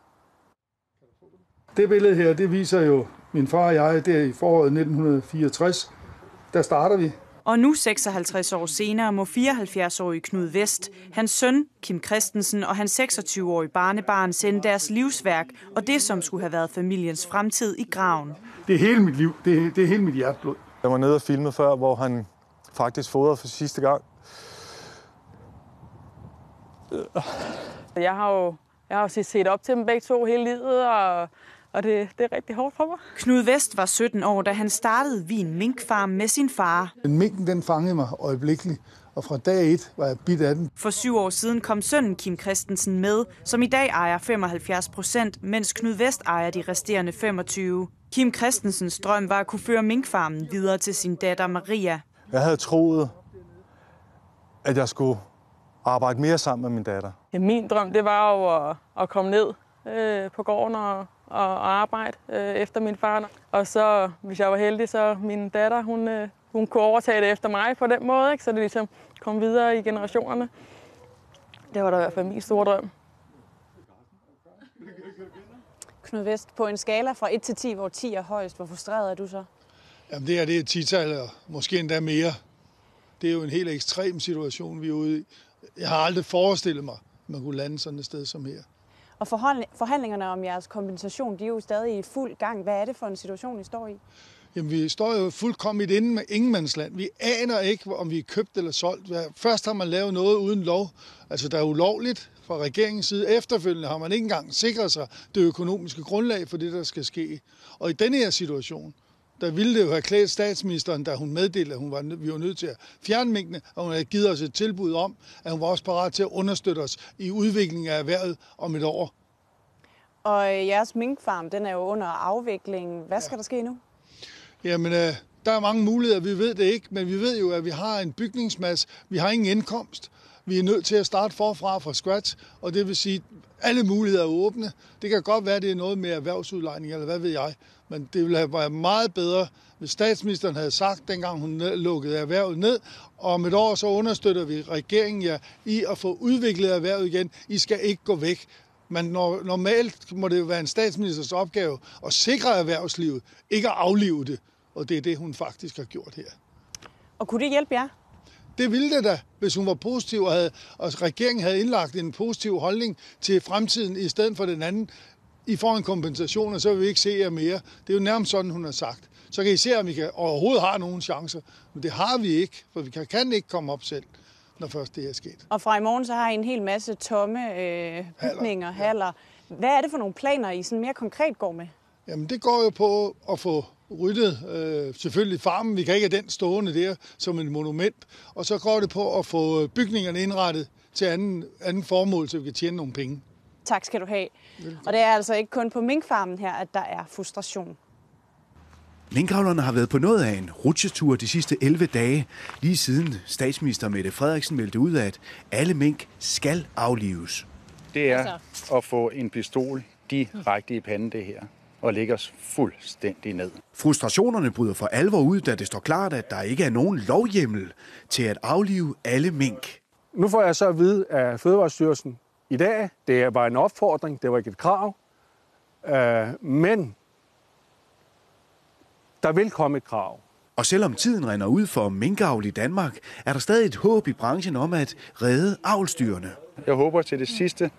Det billede her, det viser jo min far og jeg, det er i foråret 1964. Der starter vi. Og nu 56 år senere må 74-årige Knud Vest, hans søn Kim Christensen og hans 26-årige barnebarn sende deres livsværk og det, som skulle have været familiens fremtid i graven. Det er hele mit liv. Det er, det er hele mit hjerteblod. Jeg var nede og filme før, hvor han faktisk fodrede for sidste gang. Jeg har jo jeg har jo set op til dem begge to hele livet, og, og det, det er rigtig hårdt for mig. Knud Vest var 17 år, da han startede Vin Minkfarm med sin far. Men minken den fangede mig øjeblikkeligt, og fra dag et var jeg bit af den. For syv år siden kom sønnen Kim Christensen med, som i dag ejer 75 procent, mens Knud Vest ejer de resterende 25. Kim Christensens drøm var at kunne føre minkfarmen videre til sin datter Maria. Jeg havde troet, at jeg skulle arbejde mere sammen med min datter. Ja, min drøm, det var jo at, at komme ned øh, på gården og, og, arbejde øh, efter min far. Og så, hvis jeg var heldig, så min datter, hun, øh, hun kunne overtage det efter mig på den måde, ikke? så det ligesom kom videre i generationerne. Det var da i hvert fald min store drøm. Knud Vest, på en skala fra 1 til 10, hvor 10 er højst, hvor frustreret er du så? Jamen det er det er 10 og måske endda mere. Det er jo en helt ekstrem situation, vi er ude i. Jeg har aldrig forestillet mig, at man kunne lande sådan et sted som her. Og forhandlingerne om jeres kompensation, de er jo stadig i fuld gang. Hvad er det for en situation, I står i? Jamen, vi står jo fuldkommen i et med ingenmandsland. Vi aner ikke, om vi er købt eller solgt. Først har man lavet noget uden lov, altså der er ulovligt fra regeringens side. Efterfølgende har man ikke engang sikret sig det økonomiske grundlag for det, der skal ske. Og i denne her situation, der ville det jo have klædt statsministeren, da hun meddelte, at hun var, vi var nødt til at fjerne mængdene, og hun havde givet os et tilbud om, at hun var også parat til at understøtte os i udviklingen af erhvervet om et år. Og jeres minkfarm, den er jo under afvikling. Hvad skal ja. der ske nu? Jamen, øh, der er mange muligheder, vi ved det ikke, men vi ved jo, at vi har en bygningsmasse, vi har ingen indkomst. Vi er nødt til at starte forfra fra scratch, og det vil sige, at alle muligheder er åbne. Det kan godt være, at det er noget med erhvervsudlejning, eller hvad ved jeg. Men det ville have været meget bedre, hvis statsministeren havde sagt, dengang hun lukkede erhvervet ned, og om et år så understøtter vi regeringen ja, i at få udviklet erhvervet igen. I skal ikke gå væk. Men normalt må det jo være en statsministers opgave at sikre erhvervslivet, ikke at aflive det. Og det er det, hun faktisk har gjort her. Og kunne det hjælpe jer? Det ville det da, hvis hun var positiv, og, havde, og regeringen havde indlagt en positiv holdning til fremtiden i stedet for den anden. I får en kompensation, og så vil vi ikke se jer mere. Det er jo nærmest sådan, hun har sagt. Så kan I se, om vi kan, overhovedet har nogen chancer. Men det har vi ikke, for vi kan, kan ikke komme op selv, når først det er sket. Og fra i morgen så har I en hel masse tomme øh, bygninger, haller. haller. Hvad er det for nogle planer, I sådan mere konkret går med? Jamen det går jo på at få ryddet øh, selvfølgelig farmen. Vi kan ikke have den stående der som en monument. Og så går det på at få bygningerne indrettet til anden, anden formål, så vi kan tjene nogle penge. Tak skal du have. Velkommen. Og det er altså ikke kun på minkfarmen her, at der er frustration. Minkavlerne har været på noget af en rutsjetur de sidste 11 dage, lige siden statsminister Mette Frederiksen meldte ud af, at alle mink skal aflives. Det er at få en pistol direkte i panden, det her, og lægge os fuldstændig ned. Frustrationerne bryder for alvor ud, da det står klart, at der ikke er nogen lovhjemmel til at aflive alle mink. Nu får jeg så at vide af Fødevarestyrelsen i dag, det er bare en opfordring, det var ikke et krav, øh, men der vil komme et krav. Og selvom tiden render ud for minkavl i Danmark, er der stadig et håb i branchen om at redde avlstyrene. Jeg håber til det sidste,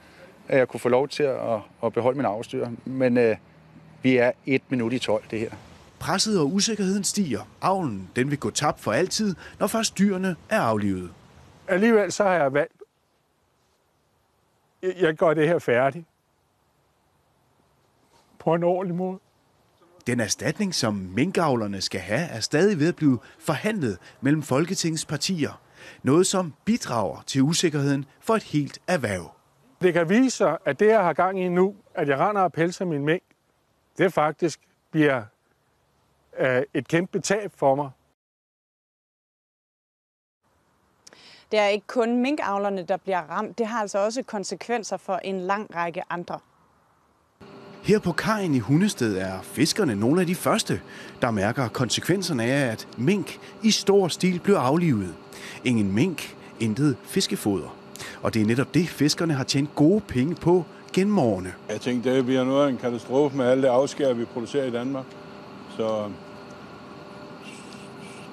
at jeg kunne få lov til at, at beholde min avlstyr, men øh, vi er et minut i 12 det her. Presset og usikkerheden stiger. Avlen den vil gå tabt for altid, når først dyrene er aflivet. Alligevel så har jeg valgt, jeg gør det her færdigt. På en ordentlig måde. Den erstatning, som minkavlerne skal have, er stadig ved at blive forhandlet mellem Folketingets partier. Noget, som bidrager til usikkerheden for et helt erhverv. Det kan vise sig, at det, jeg har gang i nu, at jeg render og pelser min mink, det faktisk bliver øh, et kæmpe tab for mig. Det er ikke kun minkavlerne, der bliver ramt. Det har altså også konsekvenser for en lang række andre. Her på kajen i Hundested er fiskerne nogle af de første, der mærker konsekvenserne af, at mink i stor stil bliver aflivet. Ingen mink, intet fiskefoder. Og det er netop det, fiskerne har tjent gode penge på gennem. Jeg tænkte, det bliver noget af en katastrofe med alle det afskær, vi producerer i Danmark. Så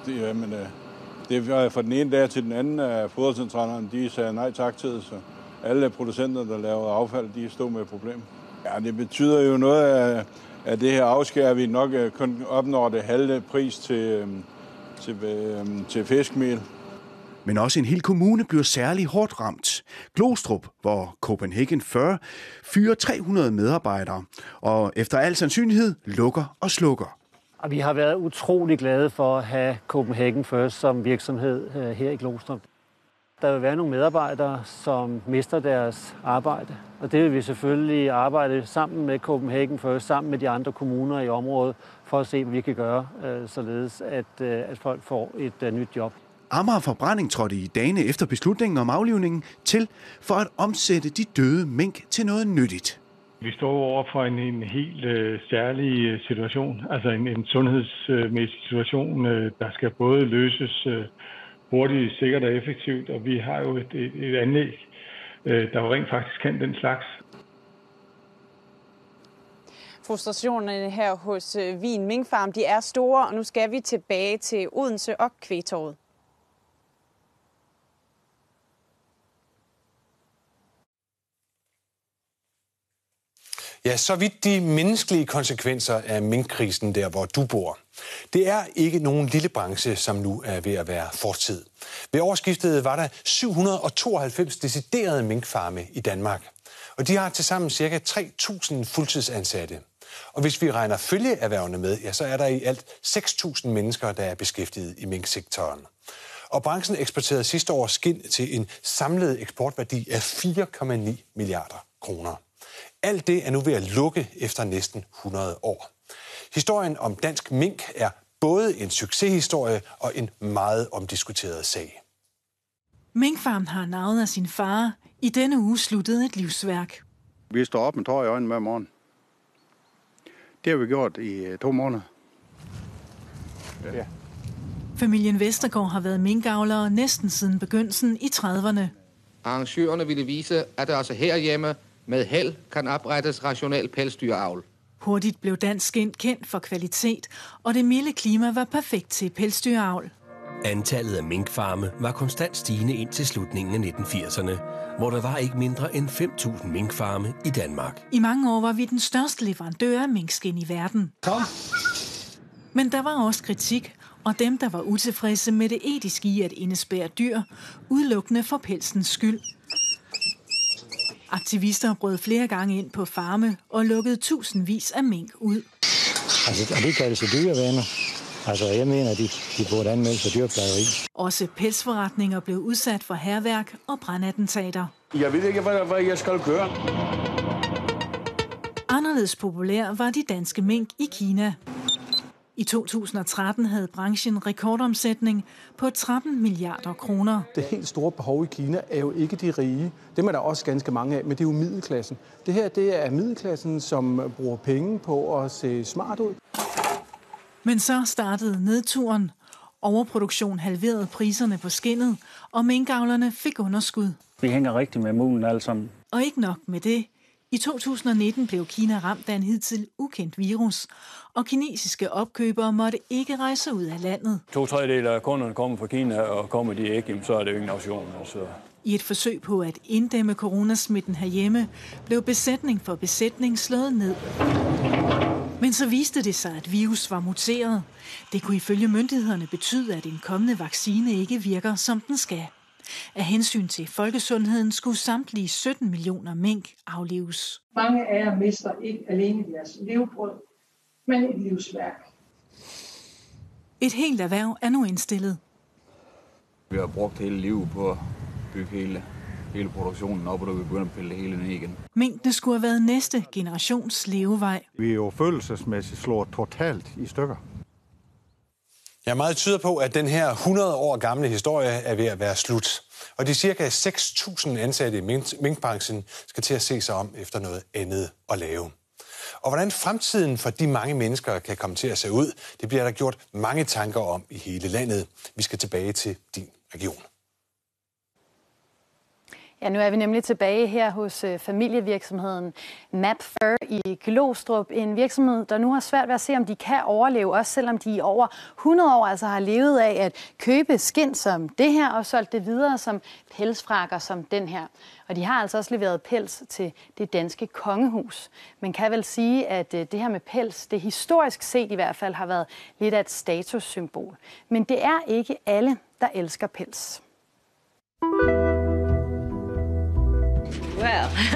det, jamen, øh, det var fra den ene dag til den anden, at fodercentralerne de sagde nej tak til det, så alle producenter, der laver affald, de stod med et problem. Ja, det betyder jo noget øh, af, af det her afskær, vi nok kun opnår det halve pris til, til, til, til fiskmel. Men også en hel kommune bliver særlig hårdt ramt. Glostrup, hvor Copenhagen 40 fyrer 300 medarbejdere, og efter al sandsynlighed lukker og slukker. Og vi har været utrolig glade for at have Copenhagen First som virksomhed øh, her i Glostrup. Der vil være nogle medarbejdere, som mister deres arbejde. Og det vil vi selvfølgelig arbejde sammen med Copenhagen First, sammen med de andre kommuner i området, for at se, hvad vi kan gøre, øh, således at, øh, at folk får et nyt job. Amager Forbrænding trådte i dagene efter beslutningen om aflivningen til for at omsætte de døde mink til noget nyttigt. Vi står over for en, en helt øh, særlig øh, situation, altså en, en sundhedsmæssig situation, øh, der skal både løses øh, hurtigt, sikkert og effektivt, og vi har jo et, et, et anlæg, øh, der jo rent faktisk kan den slags. Frustrationerne her hos øh, Vin Minkfarm, de er store, og nu skal vi tilbage til Odense og Kvægtorvet. Ja, så vidt de menneskelige konsekvenser af minkkrisen der, hvor du bor. Det er ikke nogen lille branche, som nu er ved at være fortid. Ved årsskiftet var der 792 deciderede minkfarme i Danmark. Og de har tilsammen ca. 3.000 fuldtidsansatte. Og hvis vi regner følgeerhvervene med, ja, så er der i alt 6.000 mennesker, der er beskæftiget i minksektoren. Og branchen eksporterede sidste år skind til en samlet eksportværdi af 4,9 milliarder kroner. Alt det er nu ved at lukke efter næsten 100 år. Historien om dansk mink er både en succeshistorie og en meget omdiskuteret sag. Minkfarm har navnet af sin far. I denne uge sluttede et livsværk. Vi står op med tår i øjnene hver morgen. Det har vi gjort i øh, to måneder. Ja. Familien Vestergaard har været minkavlere næsten siden begyndelsen i 30'erne. Arrangørerne ville vise, at der også herhjemme med held kan oprettes rationel pelsdyravl. Hurtigt blev dansk skind kendt for kvalitet, og det milde klima var perfekt til pelsdyravl. Antallet af minkfarme var konstant stigende ind til slutningen af 1980'erne, hvor der var ikke mindre end 5.000 minkfarme i Danmark. I mange år var vi den største leverandør af minkskind i verden. Kom. Men der var også kritik, og dem, der var utilfredse med det etiske i at indespære dyr, udelukkende for pelsens skyld. Aktivister brød flere gange ind på farme og lukkede tusindvis af mink ud. Altså, og det kaldes dyrevenner. Altså, jeg mener, de, de burde anmelde for dyrplejeri. Også pelsforretninger blev udsat for herværk og brandattentater. Jeg ved ikke, hvad, hvad jeg skal gøre. Anderledes populær var de danske mink i Kina. I 2013 havde branchen rekordomsætning på 13 milliarder kroner. Det helt store behov i Kina er jo ikke de rige. Dem er der også ganske mange af, men det er jo middelklassen. Det her det er middelklassen, som bruger penge på at se smart ud. Men så startede nedturen. Overproduktion halverede priserne på skinnet, og minkavlerne fik underskud. Vi hænger rigtig med mulen alle sammen. Og ikke nok med det. I 2019 blev Kina ramt af en hidtil ukendt virus, og kinesiske opkøbere måtte ikke rejse ud af landet. To tredjedel af kunderne kommer fra Kina, og kommer de ikke, så er det jo ingen option. Altså. I et forsøg på at inddæmme coronasmitten herhjemme, blev besætning for besætning slået ned. Men så viste det sig, at virus var muteret. Det kunne ifølge myndighederne betyde, at en kommende vaccine ikke virker, som den skal. Af hensyn til folkesundheden skulle samtlige 17 millioner mink aflives. Mange af jer mister ikke alene deres levebrød, men et livsværk. Et helt erhverv er nu indstillet. Vi har brugt hele livet på at bygge hele, hele produktionen op, og nu er vi begyndt at pille det hele ned igen. Minkene skulle have været næste generations levevej. Vi er jo følelsesmæssigt slået totalt i stykker. Ja, meget tyder på, at den her 100 år gamle historie er ved at være slut. Og de cirka 6.000 ansatte i minkbranchen skal til at se sig om efter noget andet at lave. Og hvordan fremtiden for de mange mennesker kan komme til at se ud, det bliver der gjort mange tanker om i hele landet. Vi skal tilbage til din region. Ja, nu er vi nemlig tilbage her hos øh, familievirksomheden MapFur i Glostrup. En virksomhed, der nu har svært ved at se, om de kan overleve, også selvom de i over 100 år altså har levet af at købe skind som det her, og solgt det videre som pelsfrakker som den her. Og de har altså også leveret pels til det danske kongehus. Man kan vel sige, at øh, det her med pels, det historisk set i hvert fald har været lidt af et statussymbol. Men det er ikke alle, der elsker pels.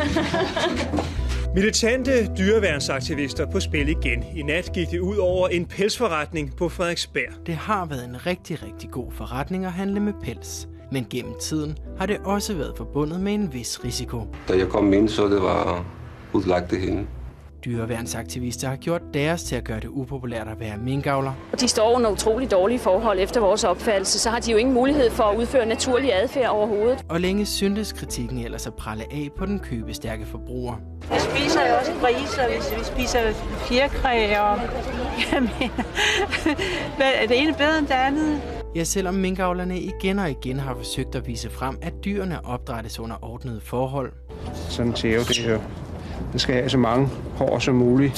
Militante dyreværnsaktivister på spil igen. I nat gik det ud over en pelsforretning på Frederiksberg. Det har været en rigtig, rigtig god forretning at handle med pels. Men gennem tiden har det også været forbundet med en vis risiko. Da jeg kom ind, så det var udlagt det hende. Dyreværnsaktivister har gjort deres til at gøre det upopulært at være minkavler. De står under utrolig dårlige forhold efter vores opfattelse, så har de jo ingen mulighed for at udføre naturlig adfærd overhovedet. Og længe syntes kritikken ellers at pralle af på den købestærke forbruger. Vi spiser jo også griser, hvis vi spiser fjerkræ og... Jamen, er det ene bedre end det andet? Ja, selvom minkavlerne igen og igen har forsøgt at vise frem, at dyrene opdrættes under ordnede forhold. Sådan ser jo det her. Den skal have så mange hår som muligt.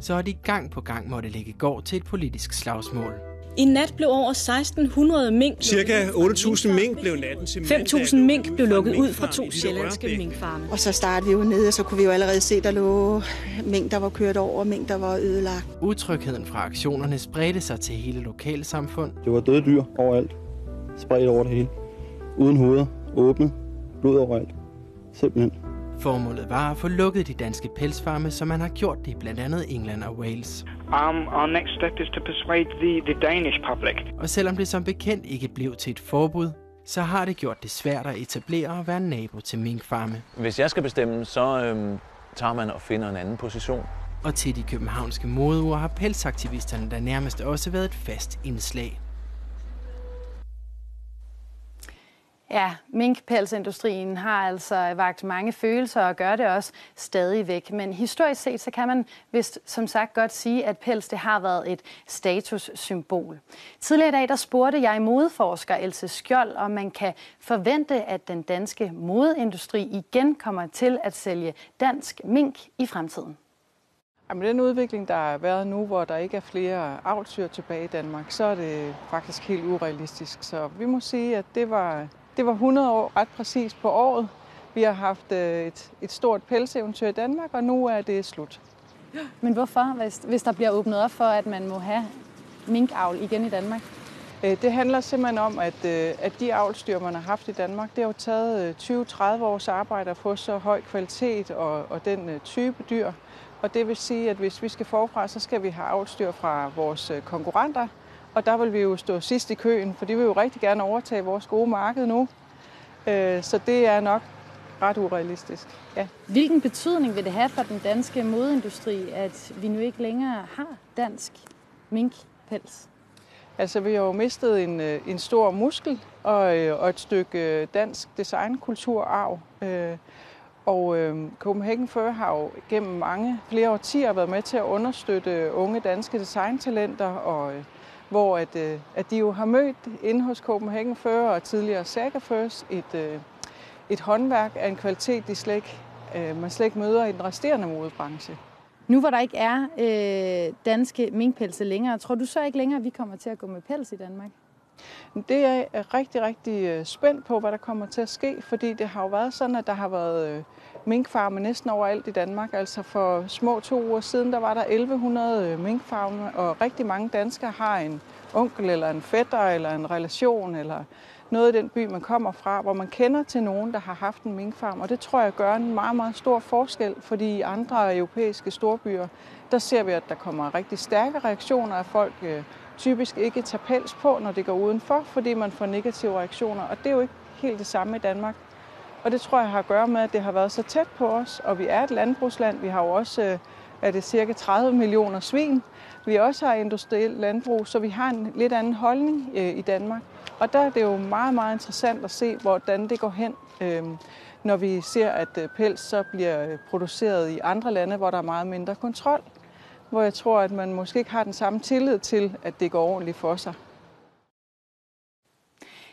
Så har de gang på gang måtte lægge gård til et politisk slagsmål. I nat blev over 1600 mink... Cirka 8.000 mink blev natten til 5.000 mink blev lukket ud fra to sjællandske minkfarme. Og så startede vi jo nede, og så kunne vi jo allerede se, der lå mink, der var kørt over, mink, der var ødelagt. Utrygheden fra aktionerne spredte sig til hele lokalsamfund. Det var døde dyr overalt. Spredt over det hele. Uden hoveder. Åbne. Blod overalt. Simpelthen. Formålet var at få lukket de danske pelsfarme, som man har gjort det i blandt andet England og Wales. Um, our next step is to persuade the, the Danish public. Og selvom det som bekendt ikke blev til et forbud, så har det gjort det svært at etablere og være nabo til minkfarme. Hvis jeg skal bestemme, så øhm, tager man og finder en anden position. Og til de københavnske modeuger har pelsaktivisterne der nærmest også været et fast indslag. Ja, minkpelsindustrien har altså vagt mange følelser og gør det også stadigvæk. Men historisk set, så kan man vist som sagt godt sige, at pels det har været et statussymbol. Tidligere i dag, der spurgte jeg modeforsker Else Skjold, om man kan forvente, at den danske modeindustri igen kommer til at sælge dansk mink i fremtiden. Jamen, den udvikling, der har været nu, hvor der ikke er flere avlsyr tilbage i Danmark, så er det faktisk helt urealistisk. Så vi må sige, at det var det var 100 år ret præcis på året. Vi har haft øh, et, et stort pelseventyr i Danmark, og nu er det slut. Men hvorfor, hvis, hvis der bliver åbnet op for, at man må have minkavl igen i Danmark? Øh, det handler simpelthen om, at, øh, at de avlstyr, man har haft i Danmark, det har jo taget 20-30 års arbejde at få så høj kvalitet og, og den type dyr. Og det vil sige, at hvis vi skal forfra, så skal vi have avlstyr fra vores konkurrenter, og der vil vi jo stå sidst i køen, for de vil jo rigtig gerne overtage vores gode marked nu. Øh, så det er nok ret urealistisk. Ja. Hvilken betydning vil det have for den danske modeindustri, at vi nu ikke længere har dansk minkpels? Altså, vi har jo mistet en, øh, en stor muskel og, øh, og et stykke dansk designkulturarv. Og øh, Copenhagen Fur har jo gennem mange flere årtier været med til at understøtte unge danske designtalenter, og øh, hvor at, øh, at de jo har mødt inde hos Copenhagen Fur og tidligere Saga Furs et, øh, et håndværk af en kvalitet, de slet ikke, øh, man slet ikke møder i den resterende modebranche. Nu hvor der ikke er øh, danske minkpelse længere, tror du så ikke længere, at vi kommer til at gå med pels i Danmark? Det er jeg rigtig, rigtig øh, spændt på, hvad der kommer til at ske, fordi det har jo været sådan, at der har været øh, minkfarme næsten overalt i Danmark. Altså for små to uger siden, der var der 1100 øh, minkfarme, og rigtig mange danskere har en onkel eller en fætter eller en relation eller noget i den by, man kommer fra, hvor man kender til nogen, der har haft en minkfarm. Og det tror jeg gør en meget, meget stor forskel, fordi i andre europæiske storbyer, der ser vi, at der kommer rigtig stærke reaktioner af folk, øh, typisk ikke tager pels på, når det går udenfor, fordi man får negative reaktioner. Og det er jo ikke helt det samme i Danmark. Og det tror jeg har at gøre med, at det har været så tæt på os, og vi er et landbrugsland. Vi har jo også øh, er det cirka 30 millioner svin. Vi også har industrielt landbrug, så vi har en lidt anden holdning øh, i Danmark. Og der er det jo meget, meget interessant at se, hvordan det går hen, øh, når vi ser, at øh, pels så bliver øh, produceret i andre lande, hvor der er meget mindre kontrol hvor jeg tror, at man måske ikke har den samme tillid til, at det går ordentligt for sig.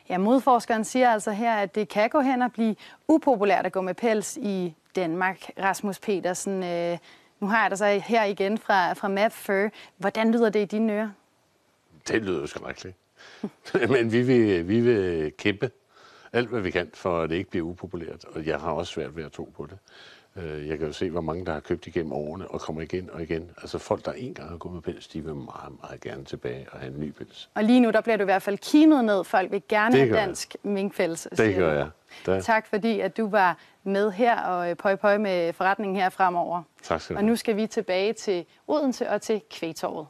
Ja, modforskeren siger altså her, at det kan gå hen og blive upopulært at gå med pels i Danmark. Rasmus Petersen, øh, nu har jeg dig så her igen fra, fra Map Fur. Hvordan lyder det i dine ører? Det lyder jo skrækkeligt. Men vi vil, vi vil kæmpe alt, hvad vi kan, for at det ikke bliver upopulært. Og jeg har også svært ved at tro på det. Øh, jeg kan jo se, hvor mange, der har købt igennem årene og kommer igen og igen. Altså folk, der en gang har gået med pels, de vil meget, meget gerne tilbage og have en ny pels. Og lige nu, der bliver du i hvert fald kimet ned. Folk vil gerne have dansk minkpels. Det gør jeg. Det. Tak fordi, at du var med her og pøj pøj med forretningen her fremover. Tak skal du Og nu skal vi tilbage til Odense og til Kvægtorvet.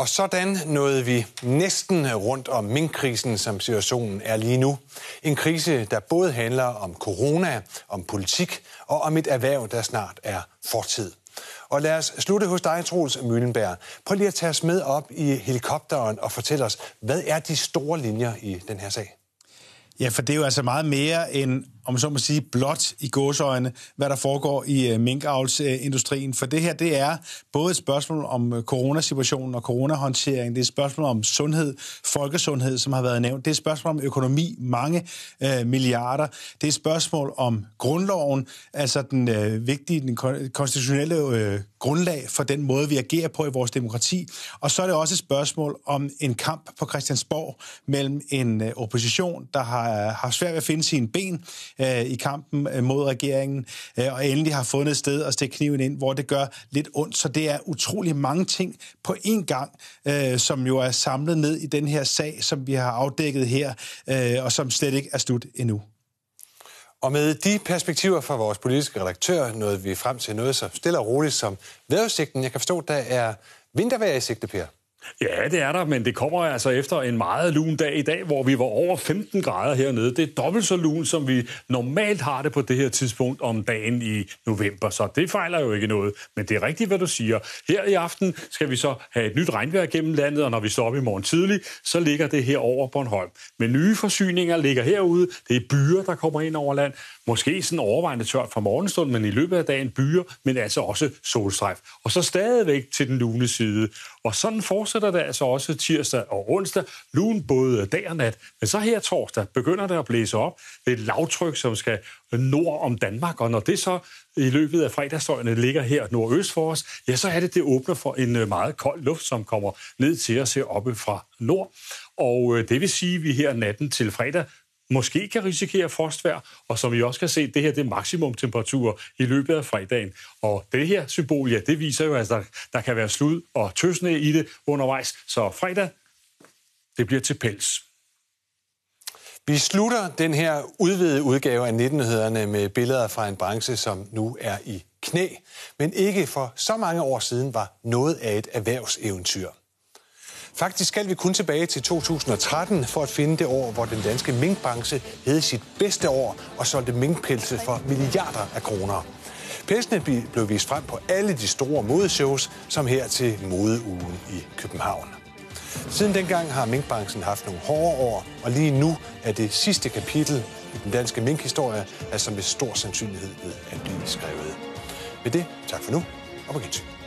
Og sådan nåede vi næsten rundt om minkkrisen, som situationen er lige nu. En krise, der både handler om corona, om politik og om et erhverv, der snart er fortid. Og lad os slutte hos dig, Troels Møllenberg. Prøv lige at tage os med op i helikopteren og fortæl os, hvad er de store linjer i den her sag? Ja, for det er jo altså meget mere end om så må sige, blot i gåsøjne, hvad der foregår i øh, minkavlsindustrien. For det her, det er både et spørgsmål om øh, coronasituationen og coronahåndtering. Det er et spørgsmål om sundhed, folkesundhed, som har været nævnt. Det er et spørgsmål om økonomi, mange øh, milliarder. Det er et spørgsmål om grundloven, altså den øh, vigtige, den konstitutionelle øh, grundlag for den måde, vi agerer på i vores demokrati. Og så er det også et spørgsmål om en kamp på Christiansborg mellem en øh, opposition, der har, øh, har svært ved at finde sine ben, øh, i kampen øh, mod regeringen, øh, og endelig har fundet et sted at stikke kniven ind, hvor det gør lidt ondt. Så det er utrolig mange ting på én gang, øh, som jo er samlet ned i den her sag, som vi har afdækket her, øh, og som slet ikke er slut endnu. Og med de perspektiver fra vores politiske redaktør nåede vi frem til noget så stille og roligt som vejrudsigten. Jeg kan forstå, der er vintervejr i sigte, Per. Ja, det er der, men det kommer altså efter en meget lun dag i dag, hvor vi var over 15 grader hernede. Det er dobbelt så lun, som vi normalt har det på det her tidspunkt om dagen i november, så det fejler jo ikke noget. Men det er rigtigt, hvad du siger. Her i aften skal vi så have et nyt regnvejr gennem landet, og når vi står op i morgen tidlig, så ligger det her over Bornholm. Men nye forsyninger ligger herude. Det er byer, der kommer ind over land. Måske sådan overvejende tørt fra morgenstunden, men i løbet af dagen byer, men altså også solstrejf. Og så stadigvæk til den lune side. Og sådan fortsætter det altså også tirsdag og onsdag. Lun både dag og nat. Men så her torsdag begynder det at blæse op. Det er et lavtryk, som skal nord om Danmark. Og når det så i løbet af fredagsdøgnet ligger her nordøst for os, ja, så er det, det åbner for en øh, meget kold luft, som kommer ned til os heroppe fra nord. Og øh, det vil sige, at vi her natten til fredag måske kan risikere frostvær, og som I også kan se, det her det er maksimumtemperaturer i løbet af fredagen. Og det her symbol, ja, det viser jo, at der, der kan være slud og tøsne i det undervejs. Så fredag, det bliver til pels. Vi slutter den her udvidede udgave af 19-hederne med billeder fra en branche, som nu er i knæ, men ikke for så mange år siden var noget af et erhvervseventyr. Faktisk skal vi kun tilbage til 2013 for at finde det år, hvor den danske minkbranche havde sit bedste år og solgte minkpelse for milliarder af kroner. Pelsene blev vist frem på alle de store modeshows, som her til modeugen i København. Siden dengang har minkbranchen haft nogle hårde år, og lige nu er det sidste kapitel i den danske minkhistorie, altså med stor sandsynlighed ved at blive skrevet. Med det, tak for nu, og på gensyn.